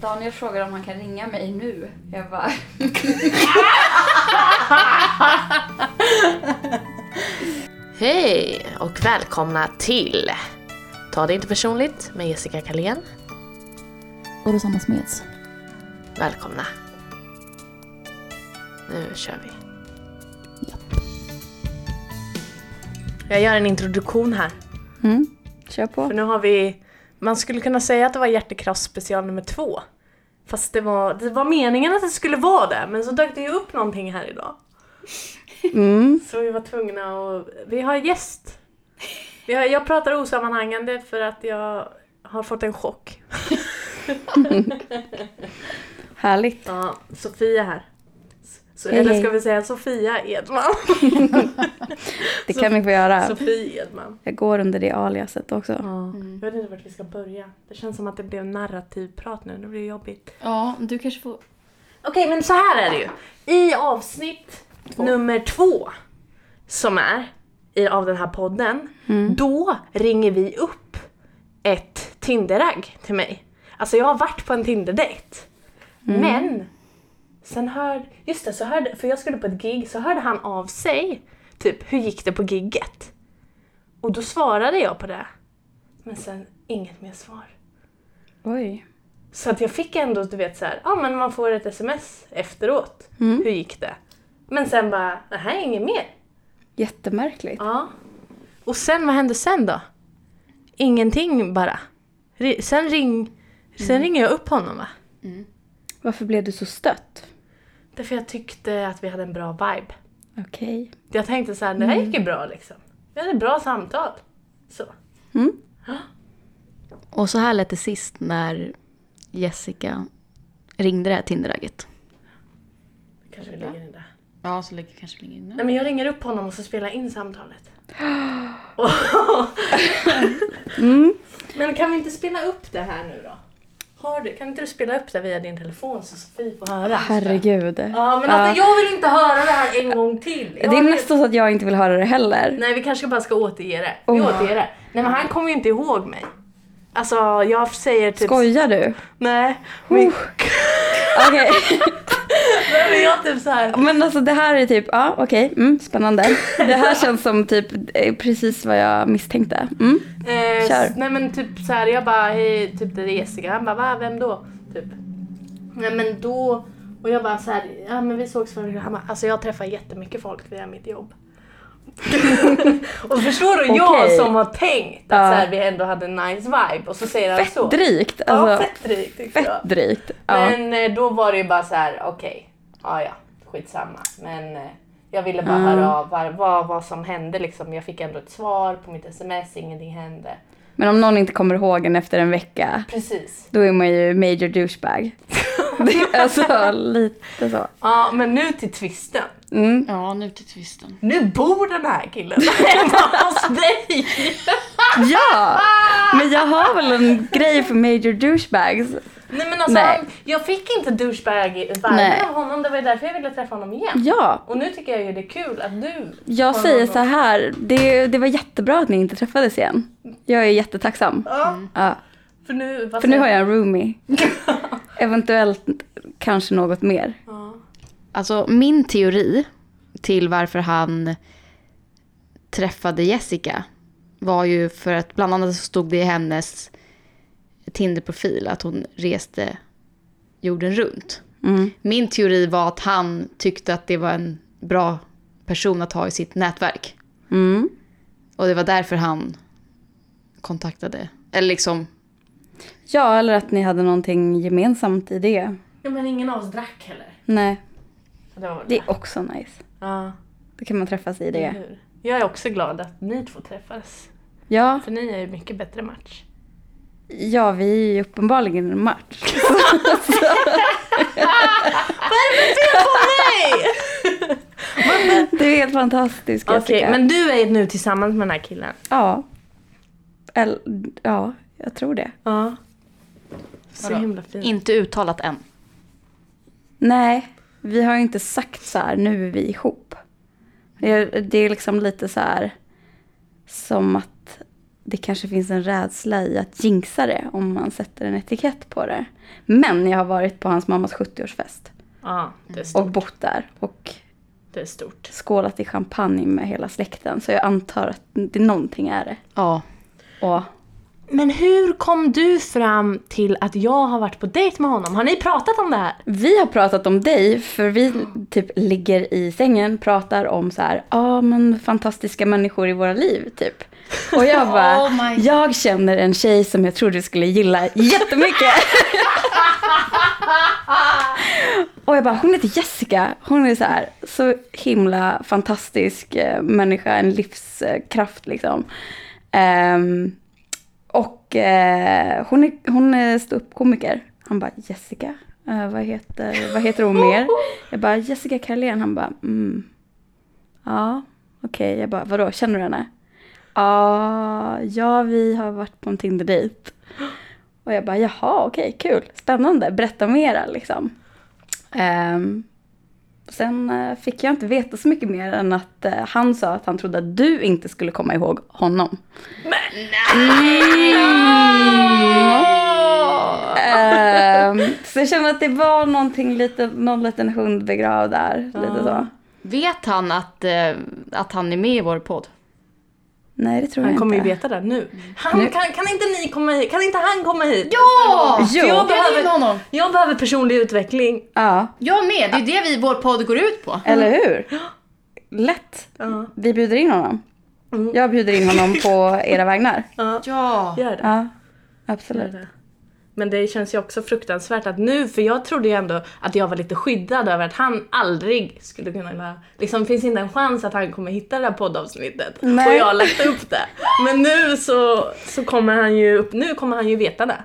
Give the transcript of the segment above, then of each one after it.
Daniel frågar om han kan ringa mig nu. Jag bara... Hej och välkomna till Ta det inte personligt med Jessica Kalén. Och Rosanna Smeds. Välkomna. Nu kör vi. Jag gör en introduktion här. Mm. Kör på. För nu har vi, man skulle kunna säga att det var hjärtekross special nummer två. Fast det var, det var meningen att det skulle vara det, men så dök det ju upp någonting här idag. Mm. Så vi var tvungna att, vi har gäst. Har, jag pratar osammanhängande för att jag har fått en chock. Härligt. Ja, Sofia här. Så, Hej, eller ska vi säga Sofia Edman? Det kan vi få göra. Sofie Edman. Jag går under det aliaset också. Ja. Jag vet inte vart vi ska börja. Det känns som att det blev narrativprat nu, det blir jobbigt. Ja, du kanske får... Okej, men så här är det ju. I avsnitt nummer två, som är i, av den här podden, då ringer vi upp ett Tinderragg till mig. Alltså jag har varit på en Tinder-dejt. Men sen hörde, just det, så hörde, för jag skulle på ett gig, så hörde han av sig. Typ, hur gick det på gigget? Och då svarade jag på det. Men sen inget mer svar. Oj. Så att jag fick ändå, du vet så här, ja men man får ett sms efteråt. Mm. Hur gick det? Men sen bara, nej inget mer. Jättemärkligt. Ja. Och sen, vad hände sen då? Ingenting bara. Sen, ring, sen ringer jag upp honom va? Varför blev du så stött? Därför jag tyckte att vi hade en bra vibe. Okej. Jag tänkte så här, det här gick ju bra liksom. Vi hade ett bra samtal. Så. Mm. Och så här lät det sist när Jessica ringde det här Tinderagget. Kanske vi lägger in det. Ja, så lägger kanske ligger inne. Nej men jag ringer upp honom och så spelar jag in samtalet. Men kan vi inte spela upp det här nu då? Har du, kan inte du spela upp det via din telefon så Sofie får höra? Herregud. Ja men alltså, jag vill inte höra det här en gång till. Jag Det är vill- nästan så att jag inte vill höra det heller. Nej vi kanske bara ska återge det. Vi Oh. återger det. Nej men han kommer ju inte ihåg mig. Alltså jag säger typ... Skojar du? Nej. Men, Okej. men jag typ så här. Men alltså det här är typ, ja okej, mm, spännande. Det här känns som typ eh, precis vad jag misstänkte. Mm. Eh, Kör. nej men typ så här, jag bara hej, typ det är Jessica. Han bara va, vem då? Typ. Nej men då, och jag bara så här, ja men vi sågs förr. Han bara, alltså jag träffar jättemycket folk via mitt jobb. och förstår du, jag som har tänkt att Ja. så här, vi ändå hade en nice vibe och så säger han så. Drygt. Ja, Alltså, fett drygt fett drygt. Ja. Men eh, då var det ju bara så här, okej, ja ja, skitsamma. Men eh, jag ville bara Mm. höra av vad, vad, vad som hände liksom. Jag fick ändå ett svar på mitt sms, ingenting hände. Men om någon inte kommer ihåg en efter en vecka, Precis. då är man ju major douchebag. Det är alltså lite så. Ja, men nu till twisten. Mm. Ja, nu till twisten. Nu bor den här killen hos dig! Ja! Men jag har väl en grej för major douchebags. Nej men alltså, Nej. Han, jag fick inte douchebag-viben Nej. av honom, det var ju därför jag ville träffa honom igen. Ja, Och nu tycker jag ju det är kul att du jag säger någon- så här. Det, det var jättebra att ni inte träffades igen. Jag är jättetacksam. Ja, Ja, för nu... vad för nu har jag en roomie. Eventuellt kanske något mer. Ja. Alltså min teori till varför han träffade Jessica var ju för att bland annat så stod det i hennes Tinder-profil att hon reste jorden runt. Mm. Min teori var att han tyckte att det var en bra person att ha i sitt nätverk. Mm. Och det var därför han kontaktade, eller liksom, Ja, eller att ni hade någonting gemensamt i det. ja men ingen av oss drack heller. Nej, Det väl det är också nice. Ja, Då kan man träffas i det. Jag är också glad att ni två träffades. Ja, För ni är ju mycket bättre match. ja vi är ju uppenbarligen en match. Nej! Det är helt fantastiskt Okej, Jessica. men du är nu tillsammans med den här killen? Ja. Eller, ja, jag tror det. Ja. Så Vadå? himla fint. inte uttalat än. Nej, vi har ju inte sagt så här, nu är vi ihop. Det är, det är liksom lite så här som att det kanske finns en rädsla i att jinxa det om man sätter en etikett på det. Men jag har varit på hans mammas 70-årsfest Ja, det är och bott där och Det är stort. skålat i champagne med hela släkten. Så jag antar att det någonting är det. Ja. Och Men hur kom du fram till att jag har varit på dejt med honom? Har ni pratat om det här? Vi har pratat om dig, för vi typ ligger i sängen, pratar om så här, ja men fantastiska människor i våra liv, typ. Och jag bara, Oh jag känner en tjej som jag tror du skulle gilla jättemycket. Och jag bara, hon heter Jessica. Hon är så här, så himla fantastisk eh, människa, en livskraft liksom. Ehm, och eh, hon är, hon är ståuppkomiker. Han bara, Jessica, eh, vad, heter, vad heter hon mer? Jag bara, Jessica Karlén, Han bara, mm. Ja, okej. Jag bara, vadå, känner du henne? Ja, ja, vi har varit på en Tinder-dejt. Och jag bara, jaha, okej, kul, spännande, berätta mera liksom. Um, sen eh, fick jag inte veta så mycket mer än att eh, han sa att han trodde att du inte skulle komma ihåg honom. Ehm, så jag känner att det var någonting lite, någon liten hund begravd där. Lite så. Vet han att, eh, att han är med i vår podd? Nej, det tror Han jag kommer ju inte. veta det nu. Han, Nu- Kan, kan inte ni komma hit? Kan inte han komma hit? Ja! Jo. Jag behöver honom. jag behöver personlig utveckling. Ja, Jag med, det är det vi, vår podd går ut på. eller hur? Lätt. Ja. Vi bjuder in honom. Mm. Jag bjuder in honom på era vägnar. Ja, Ja. gör det. Ja, Gör absolut. det. Men det känns ju också fruktansvärt att nu, för jag trodde ju ändå att jag var lite skyddad över att han aldrig skulle kunna, liksom finns inte en chans att han kommer hitta det här poddavsnittet. Nej. Och jag har lagt upp det. Men nu så, så kommer han ju upp, nu kommer han ju veta det.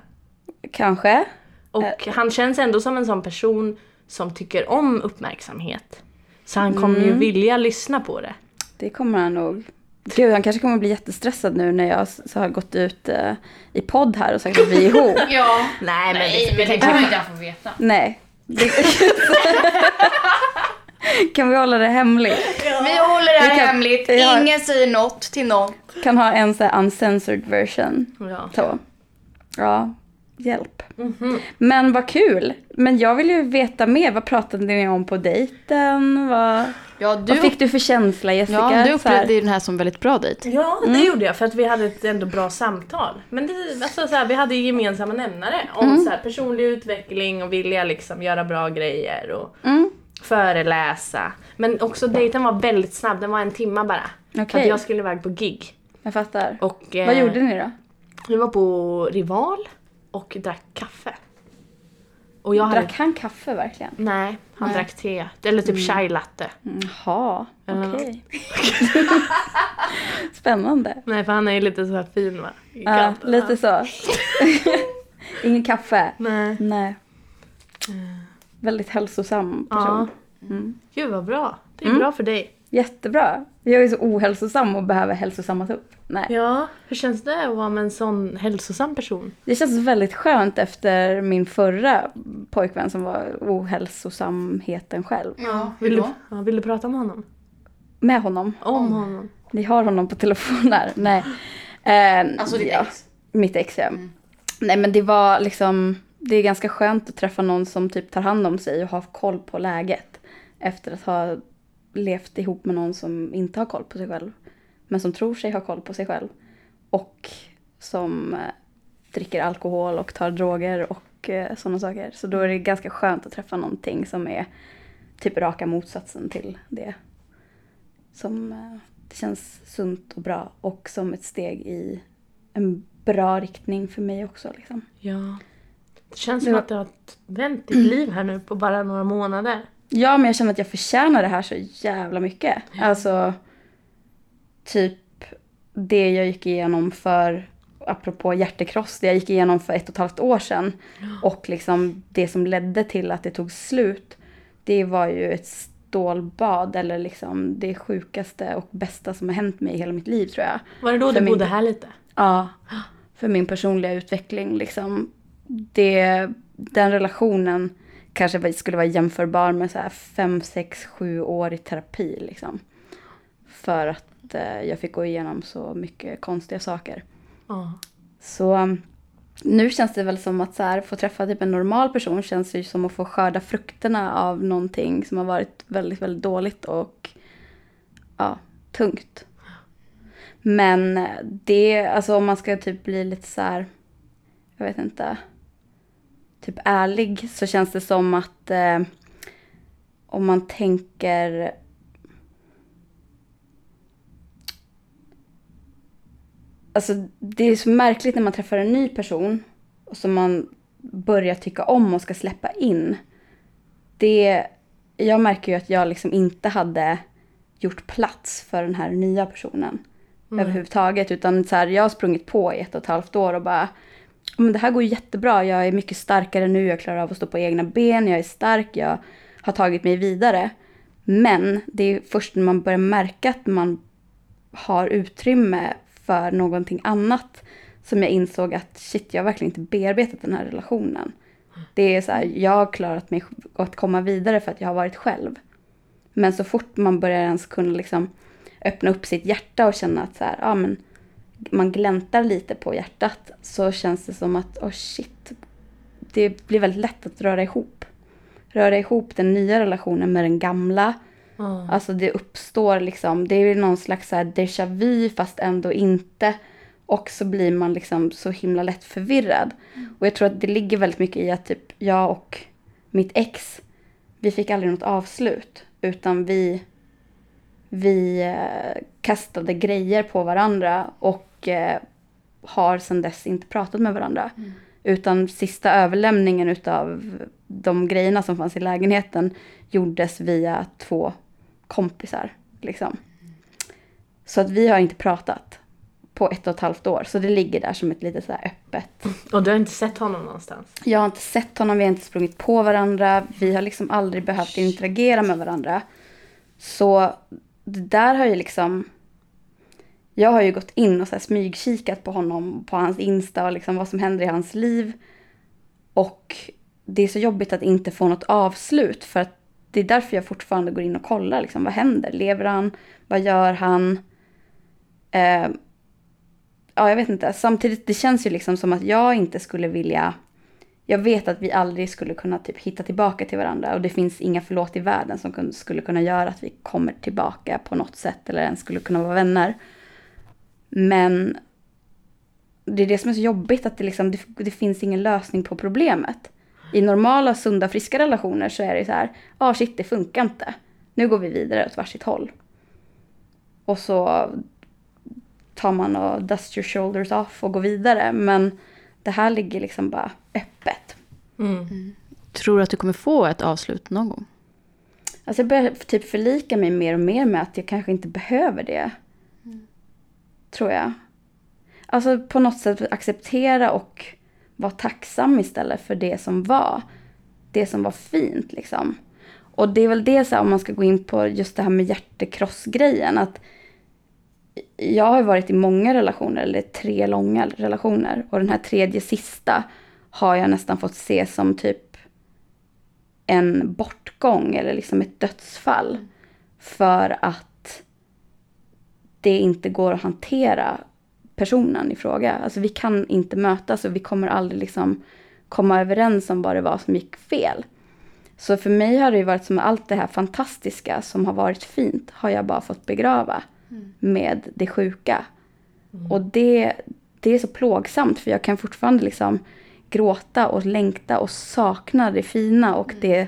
Kanske. Och han känns ändå som en sån person som tycker om uppmärksamhet. Så han kommer ju vilja lyssna på det. Det kommer han nog. Gud, han kanske kommer bli jättestressad nu när jag så har gått ut eh, i podd här och sagt att vi är ihop. Ja. Nej men, Nej, det, men det kan inte få veta. Nej. Kan vi hålla det hemligt? Vi håller det här Vi kan- hemligt. vi har- Ingen säger något till någon. Kan ha en så här uncensored version. ja. Så. Ja, hjälp. Men vad kul. Men jag vill ju veta mer. Vad pratade ni om på dejten? Vad, Ja, du, vad fick du för känsla Jessica? ja, du upplevde ju den här som väldigt bra dejt. Ja, det gjorde jag för att vi hade ett ändå bra samtal. Men det, alltså, så här, vi hade ju gemensamma nämnare om så här, personlig utveckling och vilja liksom göra bra grejer och Mm. föreläsa. Men också dejten var väldigt snabb, den var en timma bara. För Okej. att jag skulle iväg på gig. Jag fattar. Och, eh, Vad gjorde ni då? Vi var på Rival och drack kaffe. Och jag hade... Drack han kaffe verkligen? Nej, han Nej. drack te. Eller typ chai latte. Jaha, Ja. okej. Spännande. Nej, för han är ju lite så här fin va? I Ja, kanten. lite så. Ingen kaffe? Nej. Nej. Väldigt hälsosam person. Mm. Gud vad bra. Det är bra för dig. Jättebra. Jag är så ohälsosam och behöver hälsosammas upp. Nej. Ja, hur känns det att vara med en sån hälsosam person? Det känns väldigt skönt efter min förra pojkvän som var ohälsosamheten själv. Ja, Vill du, ja, vill du prata med honom? Med honom. Om honom? Ni har honom på telefon där. Nej. Eh, Alltså ditt ja, ex. Mitt ex ja. Nej men det var liksom, det är ganska skönt att träffa någon som typ tar hand om sig och har koll på läget. Efter att ha levt ihop med någon som inte har koll på sig själv. Men som tror sig ha koll på sig själv. Och som eh, dricker alkohol och tar droger och eh, sådana saker. Så då är det ganska skönt att träffa någonting som är typ raka motsatsen till det. Som eh, det känns sunt och bra och som ett steg i en bra riktning för mig också. Liksom. Ja. Det känns som att du har vänt ditt liv här nu på bara några månader. Ja, men jag känner att jag förtjänar det här så jävla mycket. Alltså, typ det jag gick igenom för, apropå hjärtekross, det jag gick igenom för ett och ett halvt år sedan. Och liksom det som ledde till att det tog slut. Det var ju ett stålbad eller liksom det sjukaste och bästa som har hänt mig i hela mitt liv tror jag. Var det då För du min- bodde här lite? Ja, för min personliga utveckling. Liksom. Det, den relationen kanske skulle vara jämförbar med så här fem, sex, sju år i terapi. Liksom. För att eh, jag fick gå igenom så mycket konstiga saker. Ja. Så nu känns det väl som att så här, få träffa typ en normal person känns ju som att få skörda frukterna av någonting som har varit väldigt, väldigt dåligt och ja, tungt. Men det, alltså om man ska typ bli lite så här, jag vet inte, typ ärlig så känns det som att eh, om man tänker Alltså det är så märkligt när man träffar en ny person och som man börjar tycka om och ska släppa in. Det, jag märker ju att jag liksom inte hade gjort plats för den här nya personen överhuvudtaget. Utan så här, jag har sprungit på i ett och ett halvt år och bara, men det här går jättebra, jag är mycket starkare nu, jag klarar av att stå på egna ben, jag är stark, jag har tagit mig vidare. Men det är först när man börjar märka att man har utrymme för någonting annat som jag insåg att shit, jag har verkligen inte bearbetat den här relationen. Det är så här, jag har klarat mig att komma vidare för att jag har varit själv. Men så fort man börjar ens kunna liksom öppna upp sitt hjärta och känna att så här, ja, men man gläntar lite på hjärtat så känns det som att oh shit, det blir väldigt lätt att röra ihop. Röra ihop den nya relationen med den gamla. Ja. Alltså det uppstår liksom, det är någon slags så här déjà vu fast ändå inte. Och så blir man liksom så himla lätt förvirrad. Och jag tror att det ligger väldigt mycket i att typ jag och mitt ex, vi fick aldrig något avslut. Utan vi, vi eh, kastade grejer på varandra och eh, har sedan dess inte pratat med varandra. Utan sista överlämningen utav de grejerna som fanns i lägenheten gjordes via två kompisar. Liksom. Så att vi har inte pratat på ett och ett halvt år. Så det ligger där som ett lite så här öppet. Och du har inte sett honom någonstans? Jag har inte sett honom, vi har inte sprungit på varandra. Vi har liksom aldrig behövt interagera med varandra. Så det där har ju liksom... Jag har ju gått in och så här smygkikat på honom, på hans Insta och liksom vad som händer i hans liv. Och det är så jobbigt att inte få något avslut för att det är därför jag fortfarande går in och kollar. Liksom, vad händer? Lever han? Vad gör han? Eh, ja, jag vet inte. Samtidigt, det känns ju liksom som att jag inte skulle vilja... Jag vet att vi aldrig skulle kunna typ hitta tillbaka till varandra och det finns inga förlåt i världen som skulle kunna göra att vi kommer tillbaka på något sätt eller ens skulle kunna vara vänner. Men det är det som är så jobbigt att det, liksom, det, det finns ingen lösning på problemet. I normala, sunda, friska relationer så är det så här, ja ah, shit det funkar inte. Nu går vi vidare åt varsitt håll. Och så tar man och dust your shoulders off och går vidare. Men det här ligger liksom bara öppet. Mm. Tror du att du kommer få ett avslut någon gång? Alltså jag börjar typ förlika mig mer och mer med att jag kanske inte behöver det. Tror jag. Alltså på något sätt acceptera och vara tacksam istället för det som var. Det som var fint liksom. Och det är väl det så här, om man ska gå in på just det här med hjärtekrossgrejen. Att jag har varit i många relationer, eller tre långa relationer. Och den här tredje sista har jag nästan fått se som typ en bortgång eller liksom ett dödsfall. För att det inte går att hantera personen i fråga. Alltså vi kan inte mötas och vi kommer aldrig liksom komma överens om vad det var som gick fel. Så för mig har det ju varit som allt det här fantastiska som har varit fint har jag bara fått begrava med det sjuka. Och det, det är så plågsamt för jag kan fortfarande liksom gråta och längta och sakna det fina och det,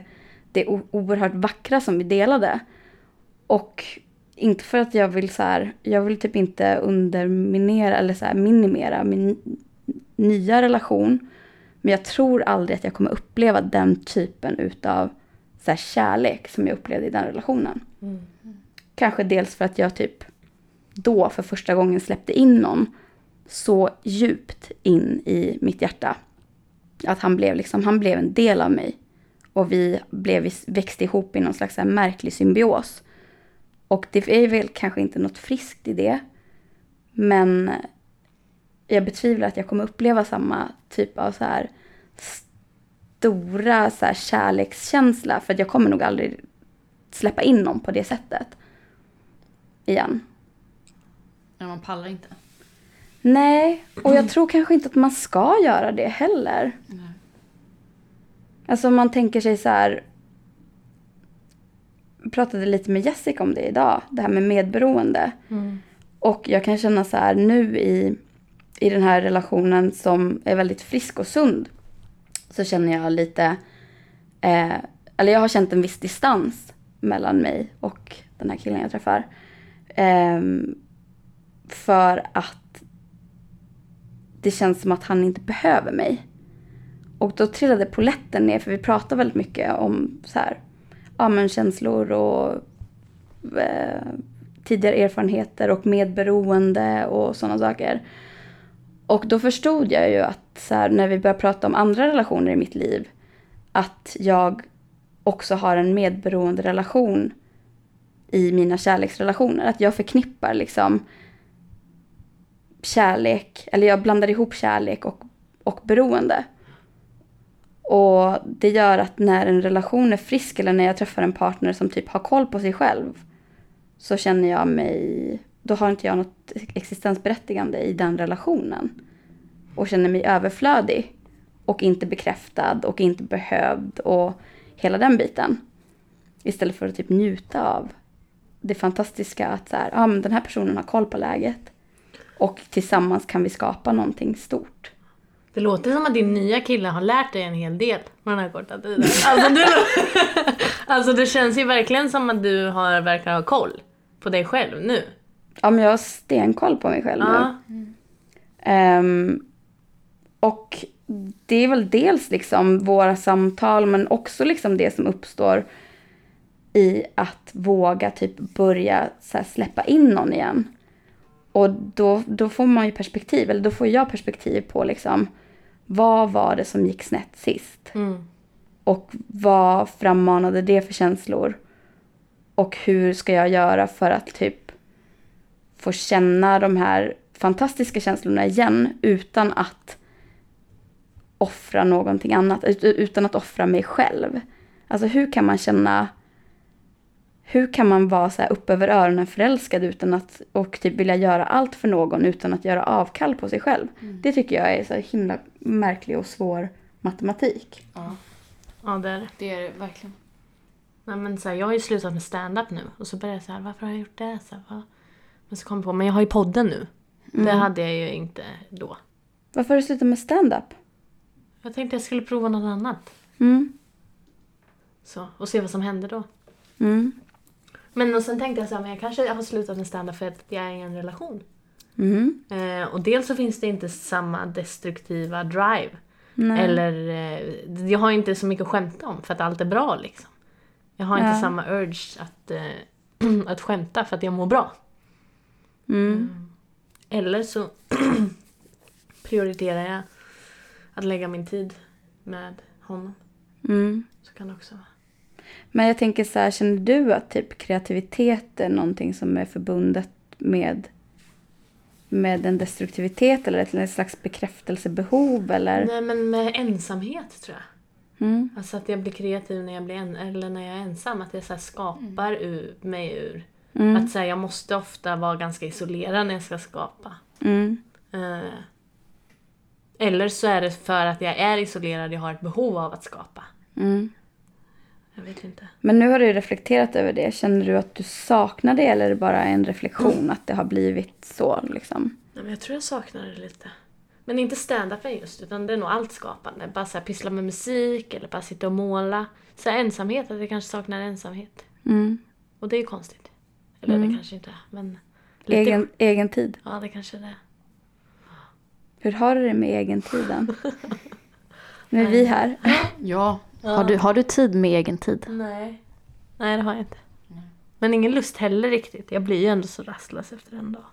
det o- oerhört vackra som vi delade. Och inte för att jag vill så här, jag vill typ inte underminera eller så här minimera min nya relation. Men jag tror aldrig att jag kommer uppleva den typen utav så här kärlek som jag upplevde i den relationen. Kanske dels för att jag typ då för första gången släppte in någon så djupt in i mitt hjärta. Att han blev, liksom, han blev en del av mig. Och vi blev, växte ihop i någon slags märklig symbios. Och det är väl kanske inte något friskt i det. Men jag betvivlar att jag kommer uppleva samma typ av så här stora så här kärlekskänsla. För att jag kommer nog aldrig släppa in någon på det sättet. Igen. Ja, man pallar inte. Nej, och jag tror kanske inte att man ska göra det heller. Alltså om man tänker sig så här. Pratade lite med Jessica om det idag, det här med medberoende. Och jag kan känna så här nu i, i den här relationen som är väldigt frisk och sund. Så känner jag lite, eh, eller jag har känt en viss distans mellan mig och den här killen jag träffar. Ehm, för att det känns som att han inte behöver mig. Och då trillade poletten ner för vi pratar väldigt mycket om så här, ja, men känslor och eh, tidigare erfarenheter och medberoende och sådana saker. Och då förstod jag ju att så här, när vi började prata om andra relationer i mitt liv att jag också har en medberoende relation i mina kärleksrelationer. Att jag förknippar liksom kärlek, eller jag blandar ihop kärlek och, och beroende. Och det gör att när en relation är frisk eller när jag träffar en partner som typ har koll på sig själv så känner jag mig, då har inte jag något existensberättigande i den relationen. Och känner mig överflödig och inte bekräftad och inte behövd och hela den biten. Istället för att typ njuta av det fantastiska att så här, ja, men den här personen har koll på läget. Och tillsammans kan vi skapa någonting stort. Det låter som att din nya kille har lärt dig en hel del på den här korta tiden. Alltså, du, alltså det känns ju verkligen som att du har, verkar ha koll på dig själv nu. Ja, men jag har stenkoll på mig själv nu. Ja. Ehm, och det är väl dels liksom våra samtal men också liksom det som uppstår i att våga typ börja släppa in någon igen. Och då, då får man ju perspektiv, eller då får jag perspektiv på liksom vad var det som gick snett sist? Mm. Och vad frammanade det för känslor? Och hur ska jag göra för att typ få känna de här fantastiska känslorna igen utan att offra någonting annat, ut- utan att offra mig själv. Alltså hur kan man känna, hur kan man vara så här upp över öronen förälskad utan att, och typ vilja göra allt för någon utan att göra avkall på sig själv. Det tycker jag är så himla märklig och svår matematik. Ja, Ja, det är det. det är det verkligen. Nej, men så här, jag har ju slutat med stand-up nu och så började jag så här, varför har jag gjort det? Så här, va? Men så kom jag på, men jag har ju podden nu. Det hade jag ju inte då. Varför har du slutat med stand-up? Jag tänkte jag skulle prova något annat. Mm. Så, och se vad som hände då. Mm. Men och sen tänkte jag så här, men jag kanske har slutat med stand-up för att jag är i en relation. Mm. Eh, och dels så finns det inte samma destruktiva drive. Nej. Eller, eh, jag har inte så mycket att skämta om för att allt är bra liksom. Jag har Ja. inte samma urge att, eh, att skämta för att jag mår bra. Mm. Eller så prioriterar jag att lägga min tid med honom. Mm. Så kan det också vara. Men jag tänker så här, känner du att typ kreativitet är någonting som är förbundet med, med en destruktivitet eller ett, ett slags bekräftelsebehov eller? Nej men med ensamhet tror jag. Mm. Alltså att jag blir kreativ när jag, blir en, eller när jag är ensam. Att jag så här skapar ur, mig ur. Mm. Att så här, jag måste ofta vara ganska isolerad när jag ska skapa. Mm. Eh, eller så är det för att jag är isolerad, jag har ett behov av att skapa. Mm. Jag vet inte. Men nu har du reflekterat över det. Känner du att du saknar det eller är det bara en reflektion att det har blivit så liksom? Nej, men jag tror jag saknar det lite. Men inte stand-upen just, utan det är nog allt skapande. Bara så här, pyssla med musik eller bara sitta och måla. Så här, ensamhet, att jag kanske saknar ensamhet. Mm. Och det är ju konstigt. Eller det kanske inte är, men... Lite Egen, egen tid. Ja, det kanske det är. Hur har du det med egen tiden? Nu är vi här. Ja. Har, du, har du tid med egen tid? Nej. Nej, det har jag inte. Men ingen lust heller riktigt. Jag blir ju ändå så rastlös efter en dag.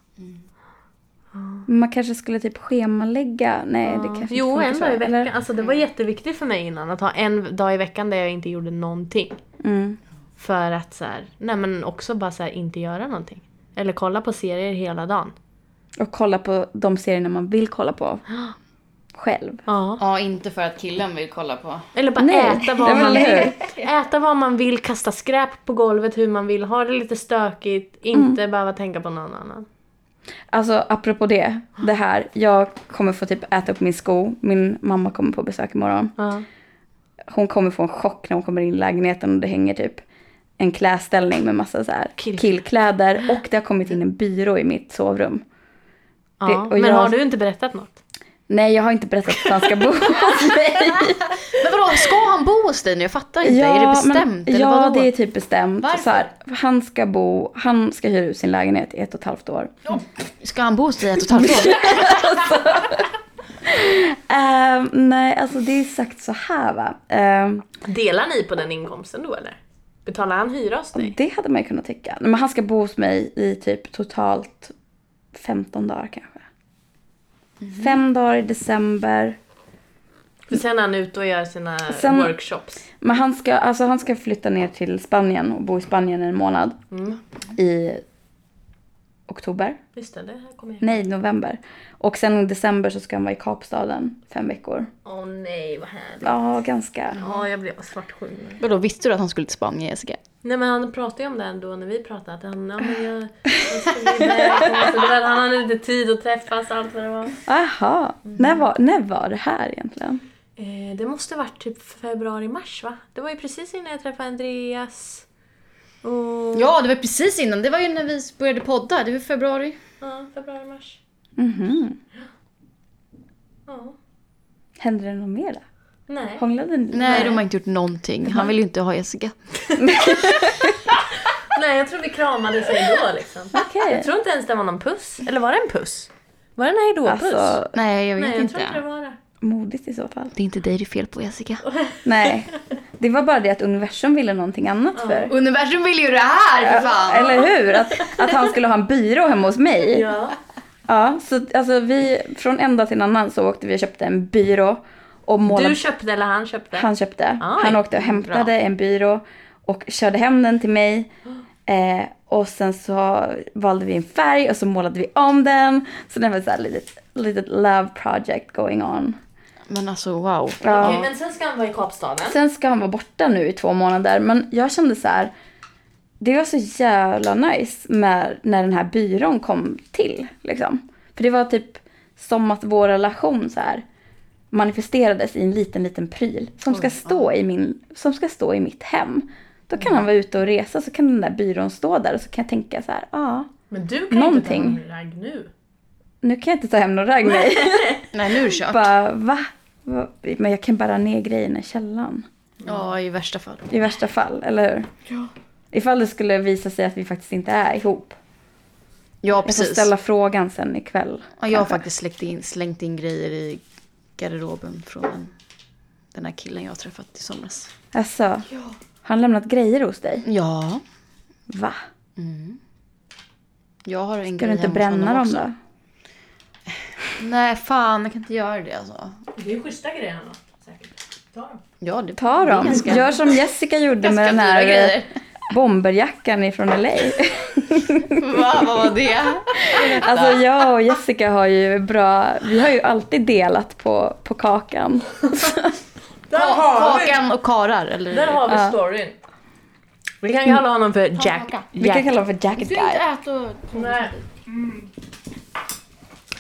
Man kanske skulle typ schemalägga. Nej, det kanske Jo, inte en dag i veckan. eller? Alltså det var jätteviktigt för mig innan att ha en dag i veckan där jag inte gjorde någonting. Mm. För att så här, nej men också bara så här, inte göra någonting. Eller kolla på serier hela dagen. Och kolla på de serierna man vill kolla på. Själv. Ja. Ja, inte för att killen vill kolla på. Eller bara Nej, äta vad man vill. Äta vad man vill, kasta skräp på golvet hur man vill, ha det lite stökigt, inte behöva tänka på någon annan. Alltså apropå det, det här. Jag kommer få typ äta upp min sko. Min mamma kommer på besök imorgon. Ja. Hon kommer få en chock när hon kommer in i lägenheten och det hänger typ en klädställning med massa så här Kill- killkläder. Och det har kommit in en byrå i mitt sovrum. Ja, Det- men jag- har du inte berättat något? Nej, jag har inte berättat att han ska bo hos mig. Men vadå, ska han bo hos dig nu? Jag fattar inte. är det bestämt? Men, eller ja, vadå? det är typ bestämt. Varför? Så här, han ska bo, han ska hyra ut sin lägenhet i ett och ett halvt år. Ska han bo hos dig ett och ett halvt år? Ehm, nej, alltså det är sagt så här va. Ehm, Delar ni på den inkomsten då eller? Betalar han hyra hos dig? det hade man ju kunnat tycka. Men han ska bo hos mig i typ totalt 15 dagar kanske. Fem dagar i december. För sen är han ute och gör sina Sen- workshops. Men han ska, alltså han ska flytta ner till Spanien och bo i Spanien en månad. Mm. I oktober. Just det, det här kommer jag Nej, november. Och sen i december så ska han vara i Kapstaden fem veckor. Åh nej vad härligt. Ja, ganska. Ja, jag blev svartsjuk. Vadå, visste du att han skulle till Spanien, Jessica? Nej men han pratade ju om det ändå när vi pratade. Att han, ja, men jag, jag iväg. och Han hade inte tid att träffas allt vad det var. Aha. När, var, när var det här egentligen? Eh, det måste varit typ februari-mars va? Det var ju precis innan jag träffade Andreas. Och... Ja, det var precis innan. Det var ju när vi började podda. Det var februari. Ja, februari-mars. Mhm. Ja. Hände det något mer då? Nej. Hånglade ni? Nej, de har inte gjort någonting. Han vill ju inte ha Jessica. Nej, jag tror vi kramades hejdå liksom. Okej. Jag tror inte ens det var någon puss. Eller var det en puss? Var det en hejdå-puss? Alltså, Nej, jag vet Nej, jag inte. tror inte det var det. modigt i så fall. Det är inte dig det är fel på, Jessica. Nej, det var bara det att universum ville någonting annat för. Universum vill ju det här, för fan! Eller hur? Att, att han skulle ha en byrå hemma hos mig. Ja. Ja, så alltså vi, från en dag till en annan så åkte vi och köpte en byrå. Och målade, Du köpte eller han köpte? han köpte. Aj, han åkte och hämtade bra. en byrå och körde hem den till mig. Eh, och sen så valde vi en färg och så målade vi om den. Så det var så här litet, litet love project going on. Men alltså wow. Ja. Okej, men sen ska han vara i Kapstaden. Sen ska han vara borta nu i två månader. Men jag kände så här. Det var så jävla nice med, när den här byrån kom till. Liksom. För det var typ som att vår relation så här manifesterades i en liten, liten pryl. Som ska, stå i min, som ska stå i mitt hem. Då kan han vara ute och resa så kan den där byrån stå där och så kan jag tänka så här, ja, Men du kan Någonting. inte ta hem ragg nu. nu kan jag inte ta hem någon ragg. Nej. Nej, nu är det kört. Bara, va? Men jag kan bara ner grejerna i källaren. Ja, i värsta fall. I värsta fall, eller hur? Ja. Ifall det skulle visa sig att vi faktiskt inte är ihop. Ja, Jag får precis. ställa frågan sen ikväll. Ja, jag har faktiskt slängt in, slängt in grejer i garderoben från den, här killen jag träffat i somras. Alltså, Ja. har han lämnat grejer hos dig? Ja. Va? Jag har en Ska grej du inte bränna dem också. då? Nej, fan, jag kan inte göra det alltså. Det är schyssta grejer han har. Säkert. Ta dem. Ja, det Ta dem. ganska- Gör som Jessica gjorde med den här grejer. eh, bomberjackan ifrån LA. Va, vad var det? Alltså jag och Jessica har ju bra, vi har ju alltid delat på, på kakan. Där har vi, Kakan och karar, eller? där har vi Ja. storyn. Vi kan kalla honom för Jack. Vi kan kalla honom för Jacket Du ska inte Guy. äta och... Nej.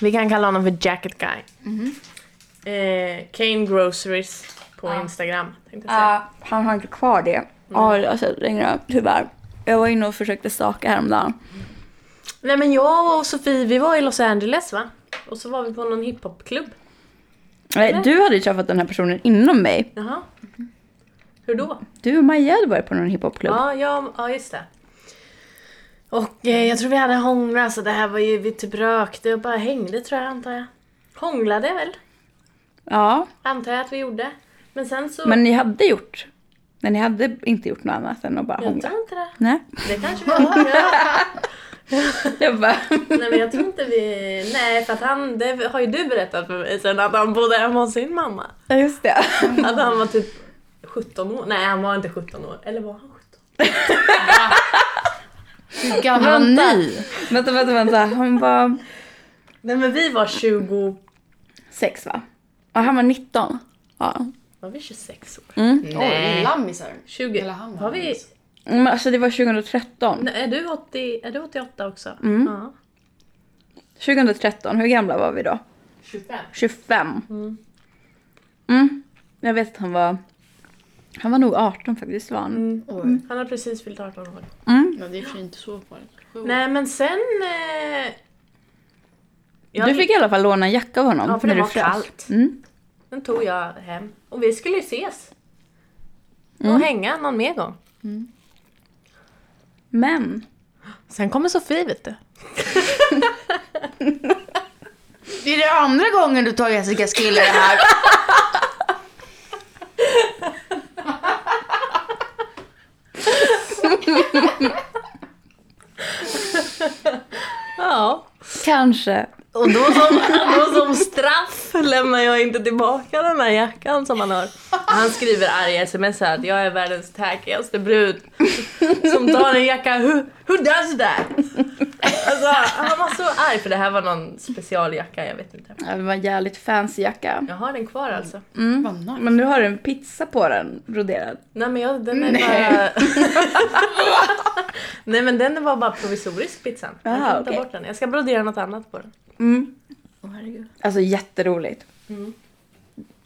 Vi kan kalla honom för Jacket Guy. Eh, Kane Groceries på Instagram. Jag säga. Ja, han har inte kvar det. Jag har sett längre, tyvärr. Jag var inne och försökte staka häromdagen. Nej men jag och Sofie vi var i Los Angeles va? Och så var vi på någon hiphopklubb. Nej, Du hade träffat den här personen inom mig. Jaha. Hur då? Du och Maja hade varit på någon hiphopklubb. Ja, ja, ja just det. Och eh, jag tror vi hade hånglat så det här var ju, vi typ rökte och bara hängde tror jag antar jag. Hånglade väl? Ja, Antar jag att vi gjorde. Men sen så... men ni hade gjort. Men ni hade inte gjort något annat än att bara jag hångla. tror inte det. Nej. Det kanske vi har. Ja. Jag bara... Nej men jag tror inte vi... Nej för att han, det har ju du berättat för mig sen att han bodde hemma hos sin mamma. Ja, just det. Att han var typ 17 år. Nej han var inte 17 år. Eller var han 17? Hur gammal var ni? vänta, vänta, vänta. Han var Nej men vi var 20... sex va? Ja, han var 19. Ja. Var vi 26 år? Mm. Oj, lammisar. 20. Eller han var var vi... Men alltså det var 2013. Nej, är, du 80, är du 88 också? Mm. Ja. 2013, hur gamla var vi då? 25. 25. Mm. Jag vet att han var... Han var nog 18 faktiskt var han. Oj. Han har precis fyllt 18 år. Mm. Men det är för inte så farligt. Nej men sen... Eh, jag, Du fick i alla fall låna en jacka av honom Ja, för när det du var kallt. Mm. Den tog jag hem. Och vi skulle ju ses. Och Mm. hänga någon mer gång. Men, Sen kommer Sofie vet du. Det är det andra gången du tar Jessicas kille här. Ja kanske. Och då som, då som straff lämnar jag inte tillbaka den här jackan som han har. Han skriver arga sms här att jag är världens tackigaste brud som tar en jacka. Who, who does that? Alltså, han var så arg för det här var någon specialjacka, jag vet inte. Ja, det var en jävligt fancy jacka. Jag har den kvar alltså. Mm. Vad nice. Men nu har du en pizza på den, broderad. Nej men jag, den är Nej. bara... Nej men den var bara provisorisk pizzan. Jag kan ta okej. bort den. Jag ska brodera något annat på den. Mm. Åh, herregud. Alltså jätteroligt. Mm.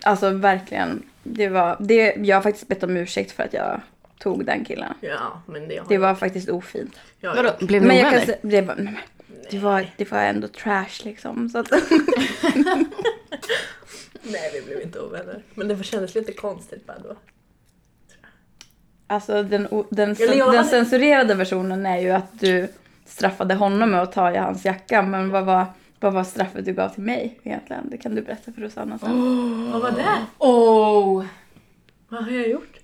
Alltså verkligen. Det var, det, jag har faktiskt bett om ursäkt för att jag tog den killen. Ja men det har Det var faktiskt ofint. jag. Vadå, blev ni Men jag kan ovänner? säga, det var, nej, det var, det var ändå trash liksom. Så att, Nej vi blev inte ovänner. Men det kändes lite konstigt bara då. alltså den, den, den hade- censurerade versionen är ju att du straffade honom med att ta i hans jacka. Men vad var, vad var straffet du gav till mig egentligen? Det kan du berätta för Rosanna sen. Vad var det? Oh. Vad har jag gjort?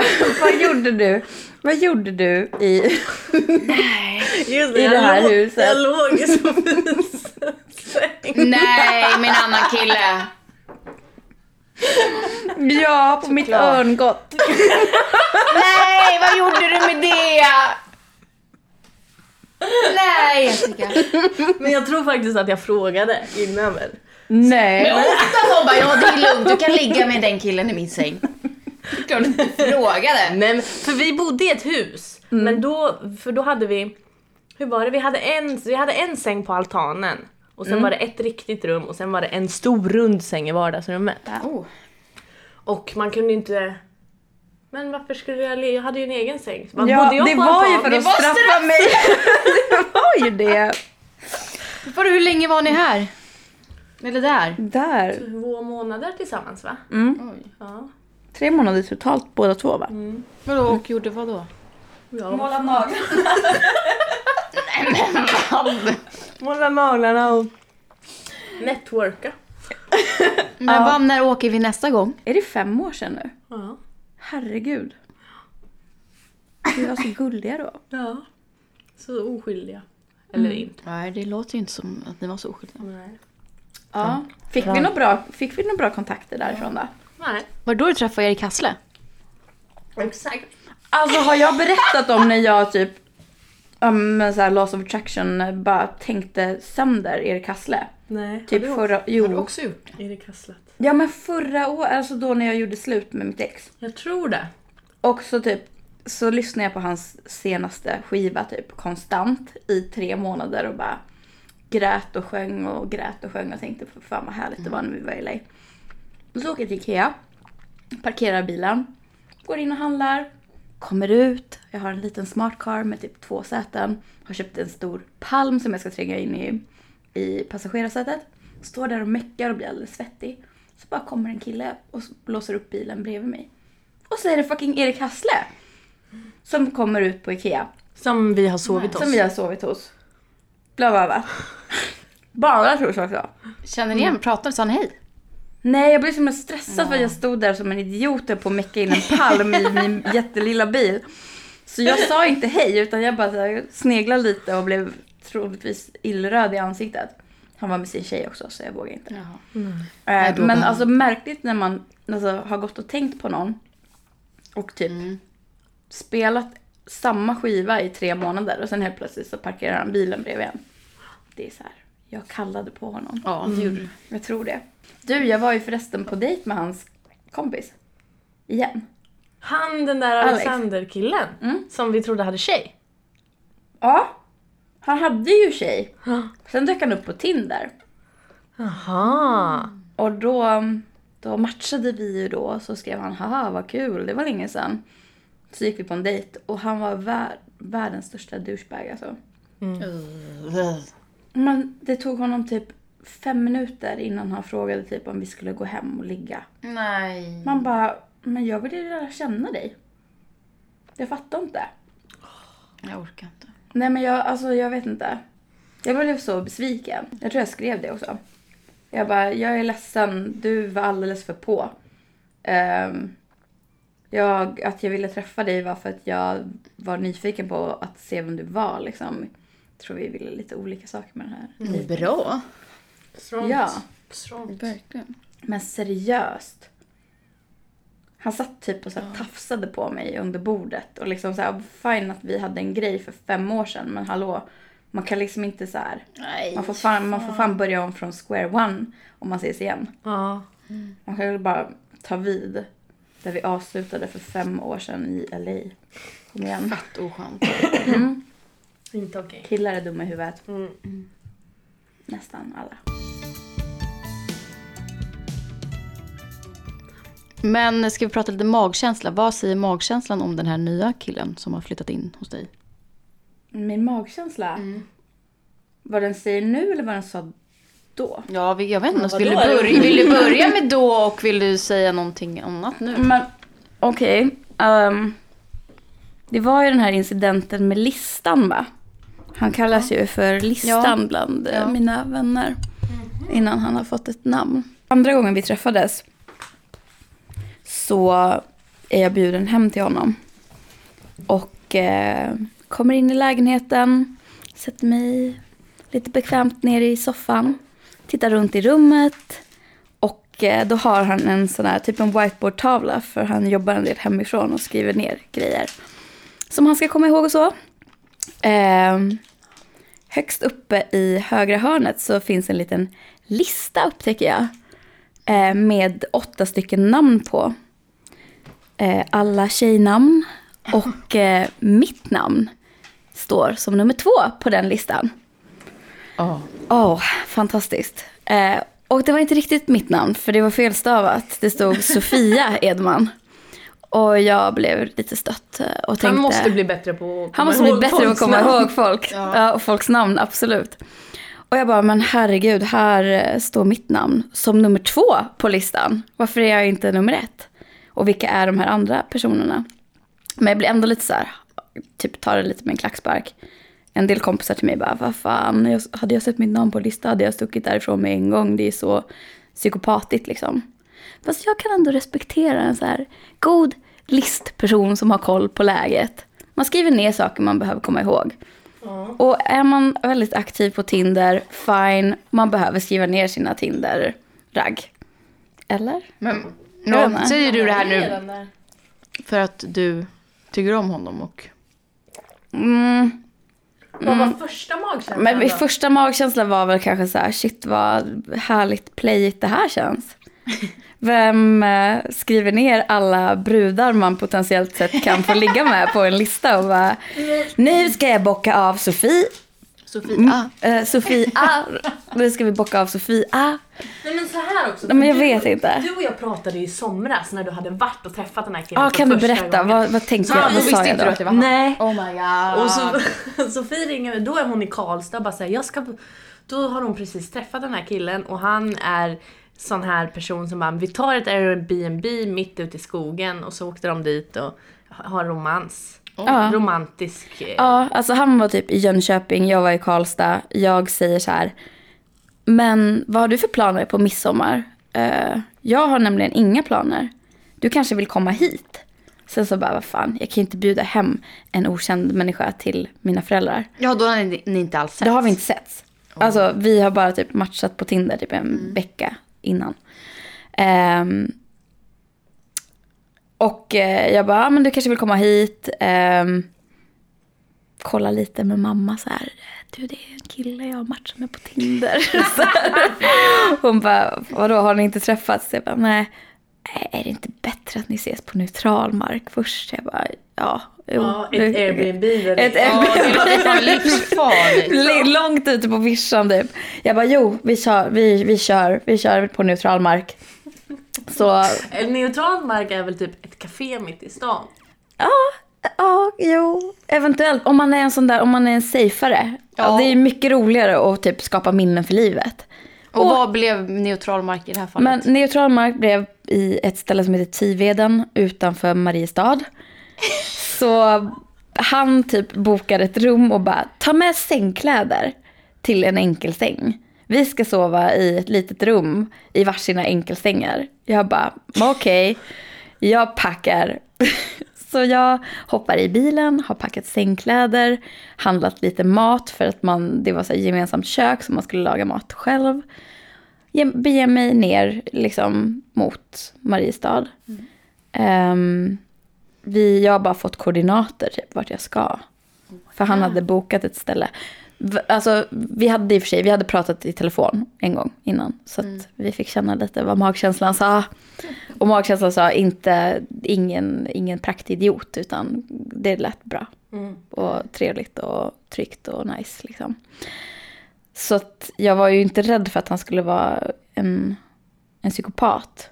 vad gjorde du? Vad gjorde du i... Just I jag det här låg, huset. Jag låg i Sofies säng. Nej, min annan kille. Ja, på mitt Såklart. örngott. Nej, vad gjorde du med det? Nej, Jessica. Men jag tror faktiskt att jag frågade innan väl. Nej. Ofta hon bara, ja det är lugnt, du kan ligga med den killen i min säng. Klart du inte frågade. Nej, men- för vi bodde i ett hus. Men då, för då hade vi, hur var det? Vi hade en, vi hade en säng på altanen. Och sen var det ett riktigt rum och sen var det en stor rund säng i vardagsrummet. Oh. Och man kunde inte... Men varför skulle jag le- Jag hade ju en egen säng. Bara, Ja, bodde jag det på var ju för att straffa mig. det var ju det. Vadå, hur länge var ni här? Eller där? Där. Två månader tillsammans va? Mm. Oj. Ja. Tre månader totalt båda två va? Vadå, och gjorde vad då? ja. Måla naglar. Måla naglarna och networka. Men Ja. vad, när åker vi nästa gång? Är det fem år sedan nu? Ja. Herregud. Vi var så gulliga då. ja. Så oskyldiga. Eller inte. Nej, det låter ju inte som att ni var så oskyldiga. Nej. Ja. Fick vi några bra, fick vi några bra kontakter därifrån då? Nej. Var det då du träffade Erik Hassle? Exakt. Alltså har jag berättat om när jag typ um, så här loss of attraction bara tänkte sönder Erik Hassle? Nej. Typ har du förra, Har du jo. också gjort det? Erik Hasslet. Ja men förra året, alltså då när jag gjorde slut med mitt ex. Jag tror det. Och så typ så lyssnade jag på hans senaste skiva typ konstant i tre månader och bara grät och sjöng och grät och sjöng och tänkte för fan vad härligt det var när vi var i LA. Och så åker jag till Ikea, parkerar bilen, går in och handlar, kommer ut, jag har en liten smart car med typ två säten, har köpt en stor palm som jag ska tränga in i, i passagerarsätet. Står där och meckar och blir alldeles svettig. Så bara kommer en kille och blåser upp bilen bredvid mig. Och så är det fucking Erik Hassle. Som kommer ut på Ikea. Som vi har sovit hos. Som vi har sovit hos. Bla bla bla. Bara tror jag också. Känner ni igen? Pratade sa han hej? Nej jag blev så himla stressad för att jag stod där som en idiot och på att mecka in en palm i min jättelilla bil. Så jag sa inte hej utan jag bara här, sneglade lite och blev troligtvis illröd i ansiktet. Han var med sin tjej också så jag vågade inte. Nej, då men alltså märkligt när man alltså, har gått och tänkt på någon och typ Mm. spelat samma skiva i tre månader och sen helt plötsligt så parkerar han bilen bredvid en. Det är så här, jag kallade på honom. Ja, det gjorde du. Jag tror det. Du, jag var ju förresten på dejt med hans kompis. Igen. Han den där Alex. Alexander-killen Mm. som vi trodde hade tjej. Ja. Han hade ju tjej. Sen dök han upp på Tinder. Jaha. Och då, då matchade vi ju då. Så skrev han haha vad kul, det var länge sedan. Så gick vi på en dejt och han var vär, världens största douchebag alltså. Men det tog honom typ fem minuter innan han frågade typ om vi skulle gå hem och ligga. Nej. Man bara, men jag vill ju lära känna dig. Jag fattar inte. Jag orkar inte. Nej men jag, alltså jag vet inte. Jag blev så besviken. Jag tror jag skrev det också. Jag bara, jag är ledsen, du var alldeles för på. Ehm, jag, att jag ville träffa dig var för att jag var nyfiken på att se vem du var liksom. Jag tror vi ville lite olika saker med den här dejten. Bra. Strongt. Ja. Strongt. Verkligen. Men seriöst. Han satt typ och så här tafsade på mig under bordet. Och liksom så här, fine att vi hade en grej för fem år sedan. Men hallå, man kan liksom inte så här. Nej. Man får fan, man får fan börja om från square one om man ses igen. Ja. Man kan väl bara ta vid där vi avslutade för fem år sedan i LA. Kom igen. Fett oskönt. Mm. Inte okej. Killar är dumma i huvudet. Mm. Nästan alla. Men ska vi prata lite magkänsla? Vad säger magkänslan om den här nya killen som har flyttat in hos dig? Min magkänsla. Vad den säger nu eller vad den sa då? Ja, vi- jag vet inte. Vill, du vadå? börja, vill du börja med då och vill du säga någonting annat nu? Men okej. ehm, det var ju den här incidenten med listan va? Han kallas ju för listan Ja. bland eh, Ja. mina vänner. Innan han har fått ett namn. Andra gången vi träffades så är jag bjuden hem till honom. Och eh, kommer in i lägenheten, sätter mig lite bekvämt ner i soffan, tittar runt i rummet. Och eh, då har han en sån här, typ en whiteboardtavla för han jobbar en del hemifrån och skriver ner grejer. Som han ska komma ihåg och så. Ehm, högst uppe i högra hörnet så finns en liten lista upptäcker jag. Eh, med åtta stycken namn på. Eh, alla tjejnamn och eh, mitt namn står som nummer två på den listan. Ja. Åh, fantastiskt. Eh, och det var inte riktigt mitt namn, för det var felstavat. Det stod Sofia Edman. Och jag blev lite stött eh, och tänkte... Han måste bli bättre på att Han komma måste bli ihåg bättre på att komma namn. ihåg folk. Ja. och folks namn, absolut. Och jag bara, men herregud, här eh, står mitt namn som nummer två på listan. Varför är jag inte nummer ett? Och vilka är de här andra personerna? Men jag blir ändå lite så här, typ tar det lite med en klackspark. En del kompisar till mig bara, vad fan, jag, hade jag sett mitt namn på listan hade jag stuckit därifrån med en gång. Det är så psykopatiskt liksom. Fast jag kan ändå respektera en så här god listperson som har koll på läget. Man skriver ner saker man behöver komma ihåg. Och är man väldigt aktiv på Tinder, fine, man behöver skriva ner sina Tinder-ragg. Eller? Men inte. säger du det här nu för att du tycker om honom och... Mm. Vad var första magkänslan Men min första magkänsla var väl kanske så här, shit vad härligt playigt det här känns. Vem eh, skriver ner alla brudar man potentiellt sett kan få ligga med på en lista och bara, nu ska jag bocka av Sofie. Sofia. Eh, Sofia, nu ska vi bocka av Sofia. Nej men så här också. Nej, men jag du, vet inte. Du och jag pratade ju i somras när du hade varit och träffat den här killen Ja, för kan du berätta? gången. Vad, vad tänkte Ja, jag? Vad visste sa jag inte du då? att det var han? Nej. Oh my god. Och så, Sofie ringer, då är hon i Karlstad och bara säger jag ska, då har hon precis träffat den här killen och han är sån här person som bara, vi tar ett Airbnb mitt ute i skogen och så åkte de dit och har romans. Ja. Romantisk. eh, Ja, alltså han var typ i Jönköping, jag var i Karlstad. Jag säger så här, men vad har du för planer på midsommar? Eh, jag har nämligen inga planer. Du kanske vill komma hit? Sen så bara, vad fan, jag kan ju inte bjuda hem en okänd människa till mina föräldrar. Ja, då har ni, ni inte alls sett. Det har vi inte sett. Alltså vi har bara typ matchat på Tinder typ en vecka innan. Um, och eh, jag bara, ah, men du kanske vill komma hit. Um, kolla lite med mamma så här. Du det är en kille jag har matchat med på Tinder. så. Hon bara, vadå har ni inte träffats? Jag bara, nej. Är det inte bättre att ni ses på neutral mark först? Jag bara, ja. Jo, Ja, ett det- Airbnb Ett det- Ja, det fan livsfarligt. Långt ute på vischan typ. Jag bara, jo, vi kör, vi, vi kör, vi kör på neutral mark. Så, En neutral mark är väl typ ett café mitt i stan? ja, ja, jo, eventuellt. Om man är en sån där, om man är en safeare. Ja. Ja. det är mycket roligare att typ skapa minnen för livet. Och vad blev neutral mark i det här fallet? Men neutral mark blev i ett ställe som heter Tiveden utanför Mariestad. Så han typ bokade ett rum och bara, ta med sängkläder till en enkelsäng. Vi ska sova i ett litet rum i varsina enkelsängar. Jag bara, okej, jag packar. Så jag hoppar i bilen, har packat sängkläder, handlat lite mat för att man, det var så gemensamt kök så man skulle laga mat själv ge- bege mig ner liksom mot Mariestad. Ehm, vi, jag har bara fått koordinater typ vart jag ska. För han hade bokat ett ställe. Alltså, vi hade i och för sig, vi hade pratat i telefon en gång innan. Så att vi fick känna lite vad magkänslan sa. Och magkänslan sa inte, ingen, ingen praktidiot, utan det lät bra. Och trevligt och tryggt och nice liksom. Så att jag var ju inte rädd för att han skulle vara en, en psykopat.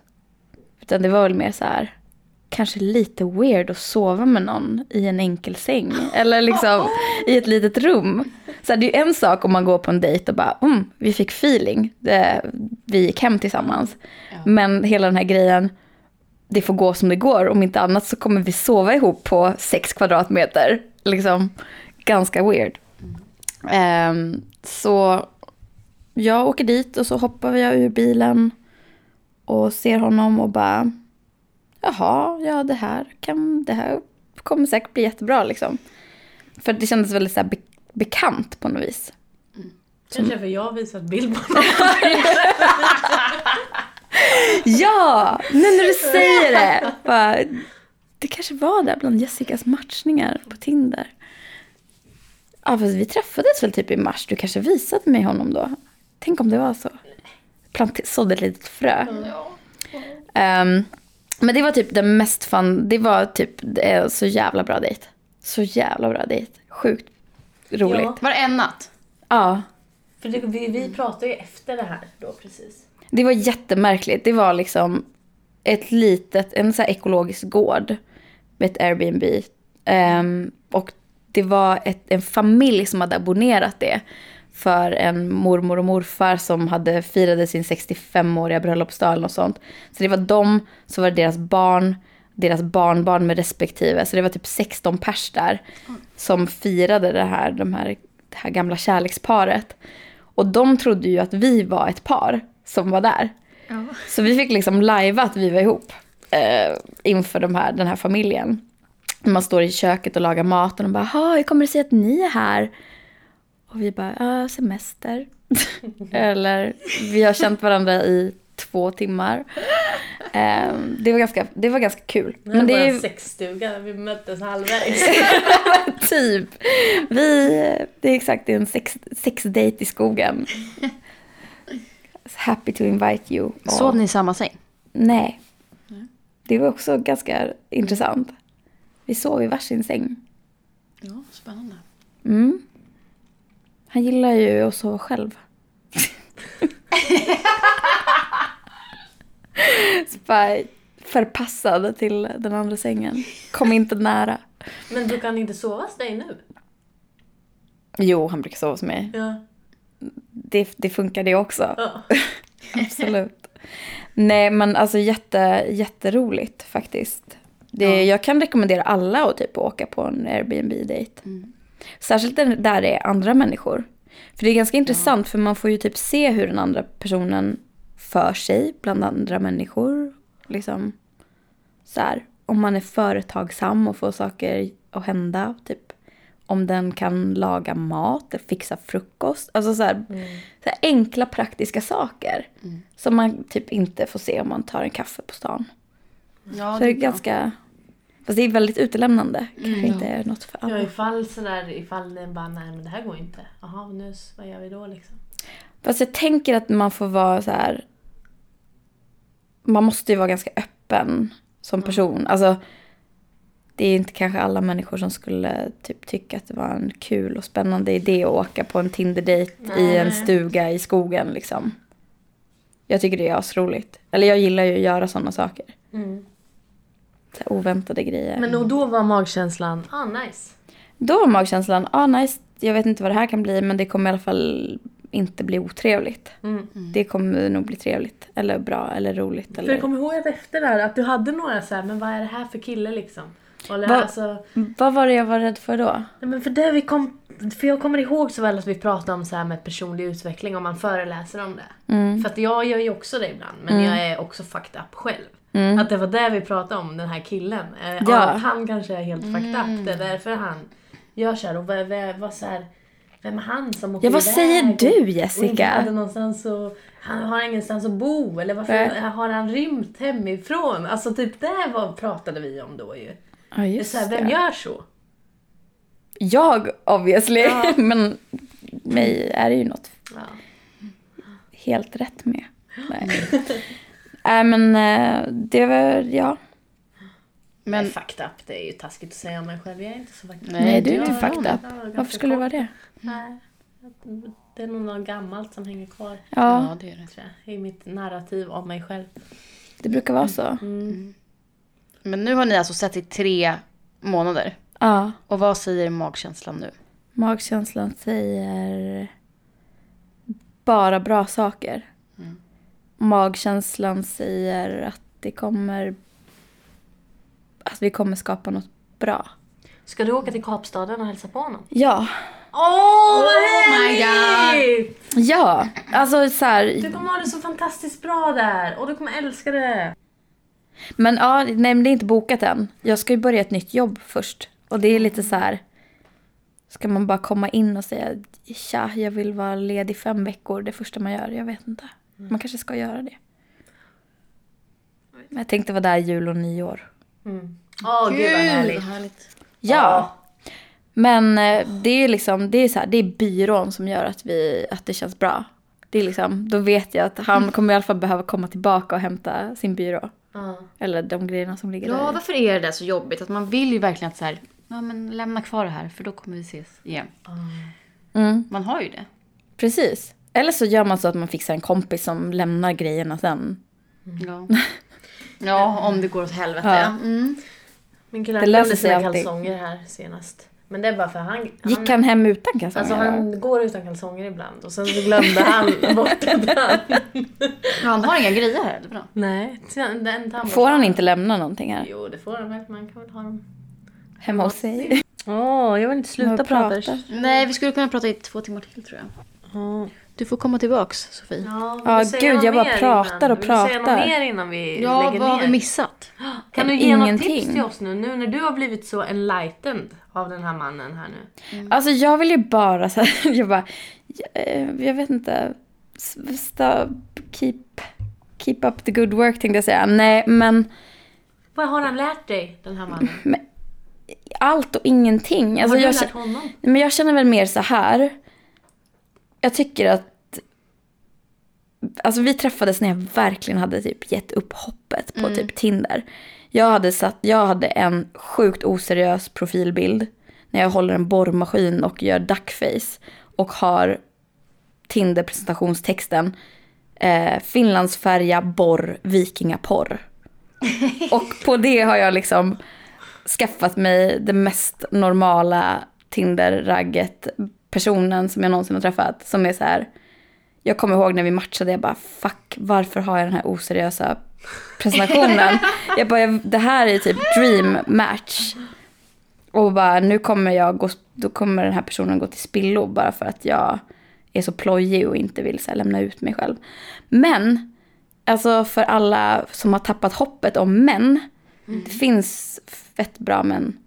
Utan det var väl mer så här, kanske lite weird att sova med någon i en enkel säng. Eller liksom i ett litet rum. Så här, det är ju en sak om man går på en dejt och bara, mm, vi fick feeling. Det, vi gick hem tillsammans. Men hela den här grejen, det får gå som det går. Om inte annat så kommer vi sova ihop på sex kvadratmeter. Liksom, ganska weird. Ehm, så jag åker dit och så hoppar jag ur bilen och ser honom och bara jaha, ja det här, kan, det här kommer säkert bli jättebra liksom. För det kändes väldigt så be, bekant på något vis. Kanske för jag har visat bild på honom. Ja, nu när du säger det. Bara, det kanske var där bland Jessicas matchningar på Tinder. Ja, fast vi träffades väl typ i mars. Du kanske visade mig honom då. Tänk om det var så. Plant- sådde ett litet frö. Ehm, men det var typ den mest fun. Det var typ det så jävla bra dejt. Så jävla bra dejt. Sjukt roligt. Ja. Var det en natt? ja. För det, vi, vi pratade ju efter det här då precis. Det var jättemärkligt. Det var liksom ett litet, en så ekologisk gård med ett Airbnb. Ehm, och det var ett, en familj som hade abonnerat det för en mormor och morfar som hade firade sin 65-åriga bröllopsdag något sånt. Så det var de, så var det deras barn, deras barnbarn med respektive. Så det var typ 16 pers där som firade det här, de här, det här gamla kärleksparet. Och de trodde ju att vi var ett par som var där. Så vi fick liksom lajva att vi var ihop eh, inför de här, den här familjen. Man står i köket och lagar mat och de bara, "Ha, hur kommer det sig att ni är här? Och vi bara, ja, semester. Eller, vi har känt varandra i två timmar. Eh, det, var ganska, det var ganska kul. Men Men det det var är ju sexstuga vi möttes halvvägs. typ, vi, det är exakt det är en sex, sexdate i skogen. Happy to invite you. Och- Sov ni i samma säng? Nej. Det var också ganska intressant. Vi sov i varsin säng. Ja, spännande. Mm. Han gillar ju att sova själv. Så bara förpassad till den andra sängen. Kom inte nära. Men du kan inte sova hos dig nu? Jo, han brukar sova hos mig. Ja. Det, det funkar det också. ja. Absolut. Nej, men alltså jätte, jätteroligt faktiskt. Det, Jag kan rekommendera alla att typ åka på en Airbnb-dejt. Särskilt där det är andra människor. För det är ganska intressant för man får ju typ se hur den andra personen för sig bland andra människor. Liksom så här, om man är företagsam och får saker att hända. Typ om den kan laga mat, eller fixa frukost. Alltså så här, så här enkla praktiska saker. Som man typ inte får se om man tar en kaffe på stan. Ja, Så det är ganska... Fast det är väldigt utelämnande. Kanske inte är något för ja, alla. ifall sådär, ifall den bara, nej men det här går inte. Jaha, nu, vad gör vi då liksom? Fast jag tänker att man får vara så här... Man måste ju vara ganska öppen som person. Alltså, det är inte kanske alla människor som skulle typ tycka att det var en kul och spännande idé att åka på en Tinder-date i en stuga i skogen liksom. Jag tycker det är asroligt. Eller jag gillar ju att göra sådana saker. Här oväntade grejer. Men och då var magkänslan, ah nice. Då var magkänslan, ah nice, jag vet inte vad det här kan bli men det kommer i alla fall inte bli otrevligt. Mm. Det kommer nog bli trevligt. Eller bra, eller roligt. För Eller... jag kommer ihåg att efter där att du hade några så här, men vad är det här för kille liksom? Eller, Vad- alltså, Vad var det jag var rädd för då? nej, men för det vi kom, för jag kommer ihåg så väl att vi pratade om så här med personlig utveckling om man föreläser om det. Mm. För att jag gör ju också det ibland, men jag är också fucked up själv. Mm. Att det var det vi pratade om, den här killen. Eh, Ja. Att han kanske är helt fucked up. Det är därför han gör så här. Och vad, vad, vad så här, vem är han som åker Ja, vad iväg säger du Och inte Jessica? hade någonstans och, han har ingenstans att bo. Eller varför Nej. har han rymt hemifrån? Alltså typ det var, pratade vi om då ju. Ja, Det är så här, vem det. gör så? Jag obviously. Ja. men mig är det ju något Ja. helt rätt med. Nej. Nej men eh, det var, ja. Men Men fucked up, det är ju taskigt att säga om mig själv. Jag är inte så fucked up. Nej, Nej, du är inte fucked det. up. Varför skulle det vara det? Nej. Det är nog något gammalt som hänger kvar. Ja, ja, det är det. tror jag, I mitt narrativ om mig själv. det brukar vara så. Mm. Men nu har ni alltså sett i tre månader. Ja. Och vad säger magkänslan nu? Magkänslan säger bara bra saker. Magkänslan säger att det kommer... Att vi kommer skapa något bra. Ska du åka till Kapstaden och hälsa på honom? Ja. Åh, vad my härligt! Ja, alltså så här, Du kommer ha det så fantastiskt bra där och du kommer älska det. Men ja, nej men det är inte bokat än. Jag ska ju börja ett nytt jobb först. Och det är lite så här. Ska man bara komma in och säga tja, jag vill vara ledig fem veckor det första man gör? Jag vet inte. Man kanske ska göra det. Men jag tänkte vara där jul och nyår. Åh, gud vad härligt. härligt. Ja. Men eh, det är liksom, det är så här, det är byrån som gör att, vi, att det känns bra. Det är liksom, då vet jag att han kommer i alla fall behöva komma tillbaka och hämta sin byrå. Ja. Eller de grejerna som ligger Ja, där. varför är det så jobbigt? Att man vill ju verkligen att så här, ja men lämna kvar det här för då kommer vi ses igen. Mm. Man har ju det. Precis. Eller så gör man så att man fixar en kompis som lämnar grejerna sen. Ja. ja, om det går åt helvete. Ja. Mm. Min kille Det han löser sig sina alltid. kalsonger här senast. Men det är bara för han... Gick han hem utan kalsonger? Alltså han går utan kalsonger ibland och sen så glömde han bort. Han har inga grejer här, det är bra. Nej, den. Får han inte lämna någonting här? Jo, det får han väl. Man kan väl ha dem. Hemma hos sig? Åh, jag vill inte sluta prata. Nej, vi skulle kunna prata i två timmar till tror jag. Ja, Du får komma tillbaks, Sofie. ja, Ja, gud, något jag bara pratar innan? och Vill du säga pratar. något mer innan vi Ja, lägger vad har ner? vi missat? Kan du ge något Ingenting. tips till oss nu, nu när du har blivit så enlightened av den här mannen här nu? Alltså jag vill ju bara så här, jag bara, eh, jag vet inte, stop, keep, keep up the good work tänkte jag säga. Nej, men Vad har han lärt dig, den här mannen? allt och ingenting. Alltså har du jag, lärt honom? men jag känner väl mer så här. Jag tycker att Alltså vi träffades när jag verkligen hade typ gett upp hoppet på typ Tinder. Jag hade, satt, jag hade en sjukt oseriös profilbild när jag håller en borrmaskin och gör duckface och har Tinder-presentationstexten eh, Finlandsfärja, borr, vikingaporr. och på det har jag liksom skaffat mig det mest normala Tinder-ragget personen som jag någonsin har träffat. Som är så här, jag kommer ihåg när vi matchade, jag bara fuck, varför har jag den här oseriösa presentationen? jag bara, det här är typ dream match. Och bara, nu kommer jag gå, då kommer den här personen gå till spillo bara för att jag är så plojig och inte vill så här, lämna ut mig själv. Men, alltså för alla som har tappat hoppet om män, det finns fett bra män.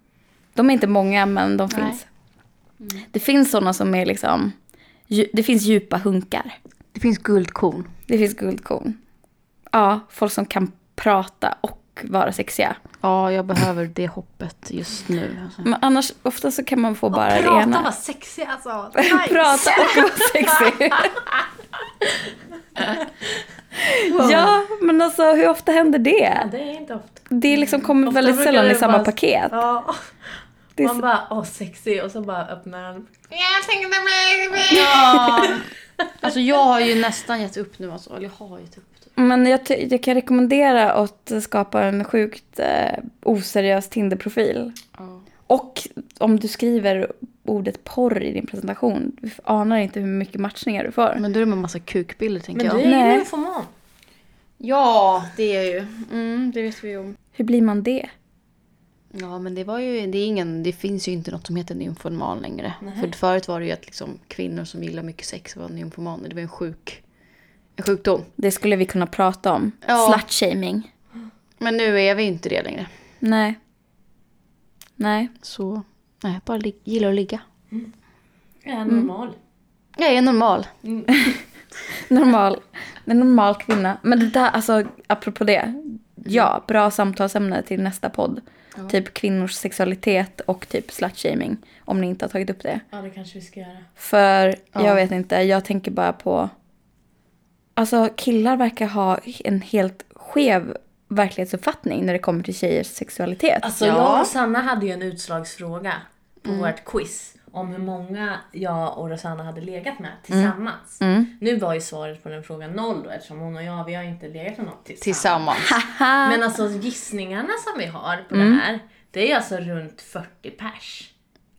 De är inte många, men de Nej. Det finns sådana som är liksom, det finns djupa hunkar. Det finns guldkorn. Det finns guldkorn. Ja, folk som kan prata och och vara sexiga. Ja, jag behöver det hoppet just nu. Alltså. Men annars, ofta så kan man få bara det Prata ena. vad sexig alltså. Nice. Prata och vara sexig. ja, men alltså hur ofta händer det? Det är inte ofta. Det liksom kommer Ofta väldigt sällan det i samma bara- paket. Ja. Det Man så- bara, åh sexig och så bara öppnar han. Ja. Alltså jag har ju nästan gett upp nu alltså. Eller jag har gett upp. Typ. Men jag, jag kan rekommendera att skapa en sjukt eh, oseriös Tinder-profil. Ja. Och om du skriver ordet porr i din presentation, du anar inte hur mycket matchningar du får. Men då är det med massa kukbilder tänker Men du jag. är ju nymfoman. Ja, det är ju. Mm, det vet vi ju om. Hur blir man det? Ja, men det var ju, det är ingen, det finns ju inte något som heter nymfoman längre. För förut var det ju att liksom kvinnor som gillar mycket sex var nymfomaner. Det var en sjuk, en sjukdom. Det skulle vi kunna prata om. Ja. Slut-shaming. Men nu är vi inte det längre. Nej. Nej. Så, nej, bara gillar att ligga. Jag är normal. Jag är normal. Normal. En normal kvinna. Men det där, alltså apropå det. Ja, bra samtalsämne till nästa podd. Typ kvinnors sexualitet och typ slut-shaming. Om ni inte har tagit upp det. Ja, det kanske vi ska göra. För Ja. jag vet inte, jag tänker bara på... Alltså killar verkar ha en helt skev verklighetsuppfattning när det kommer till tjejers sexualitet. Alltså Ja. jag och Sanna hade ju en utslagsfråga på vårt quiz. Om hur många jag och Rosanna hade legat med tillsammans. Nu var ju svaret på den frågan noll då eftersom hon och jag vi har inte legat med någon tillsammans. Tillsammans. Men alltså gissningarna som vi har på det här. Det är alltså runt 40 pers.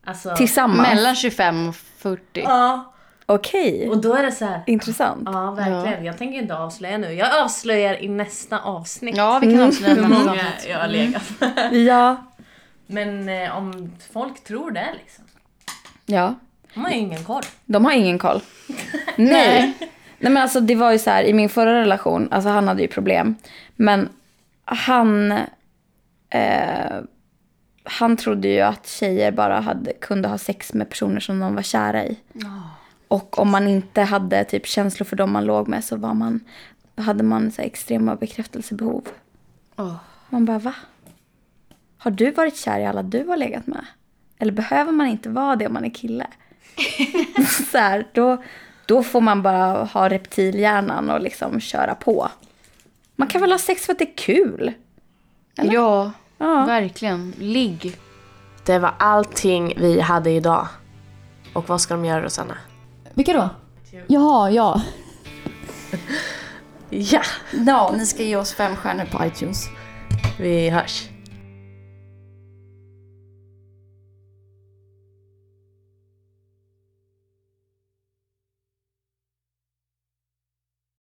Alltså, Tillsammans? Mellan 25 och 40. Ja. Okej, Och då är det så här. intressant. Ja, verkligen. Jag tänker inte avslöja nu. Jag avslöjar i nästa avsnitt Ja, vi kan avslöja hur många jag har legat med. Ja. Men eh, om folk tror det liksom. Ja. De har ingen koll. De har ingen koll. Nej. Nej men alltså det var ju så här i min förra relation, alltså han hade ju problem. Men han, eh, han trodde ju att tjejer bara hade, kunde ha sex med personer som de var kära i. Och om man inte hade typ känslor för dem man låg med så var man, hade man så extrema bekräftelsebehov. Åh. Man bara va? Har du varit kär i alla du har legat med? Eller behöver man inte vara det om man är kille? så här, då, då får man bara ha reptilhjärnan och liksom köra på. Man kan väl ha sex för att det är kul? Ja, Ja. verkligen. Ligg. Det var allting vi hade idag. Och vad ska de göra Rosanna? Vilka då? Jaha, ja. Ja, Ja, ni ska ge oss fem stjärnor på iTunes. vi hörs.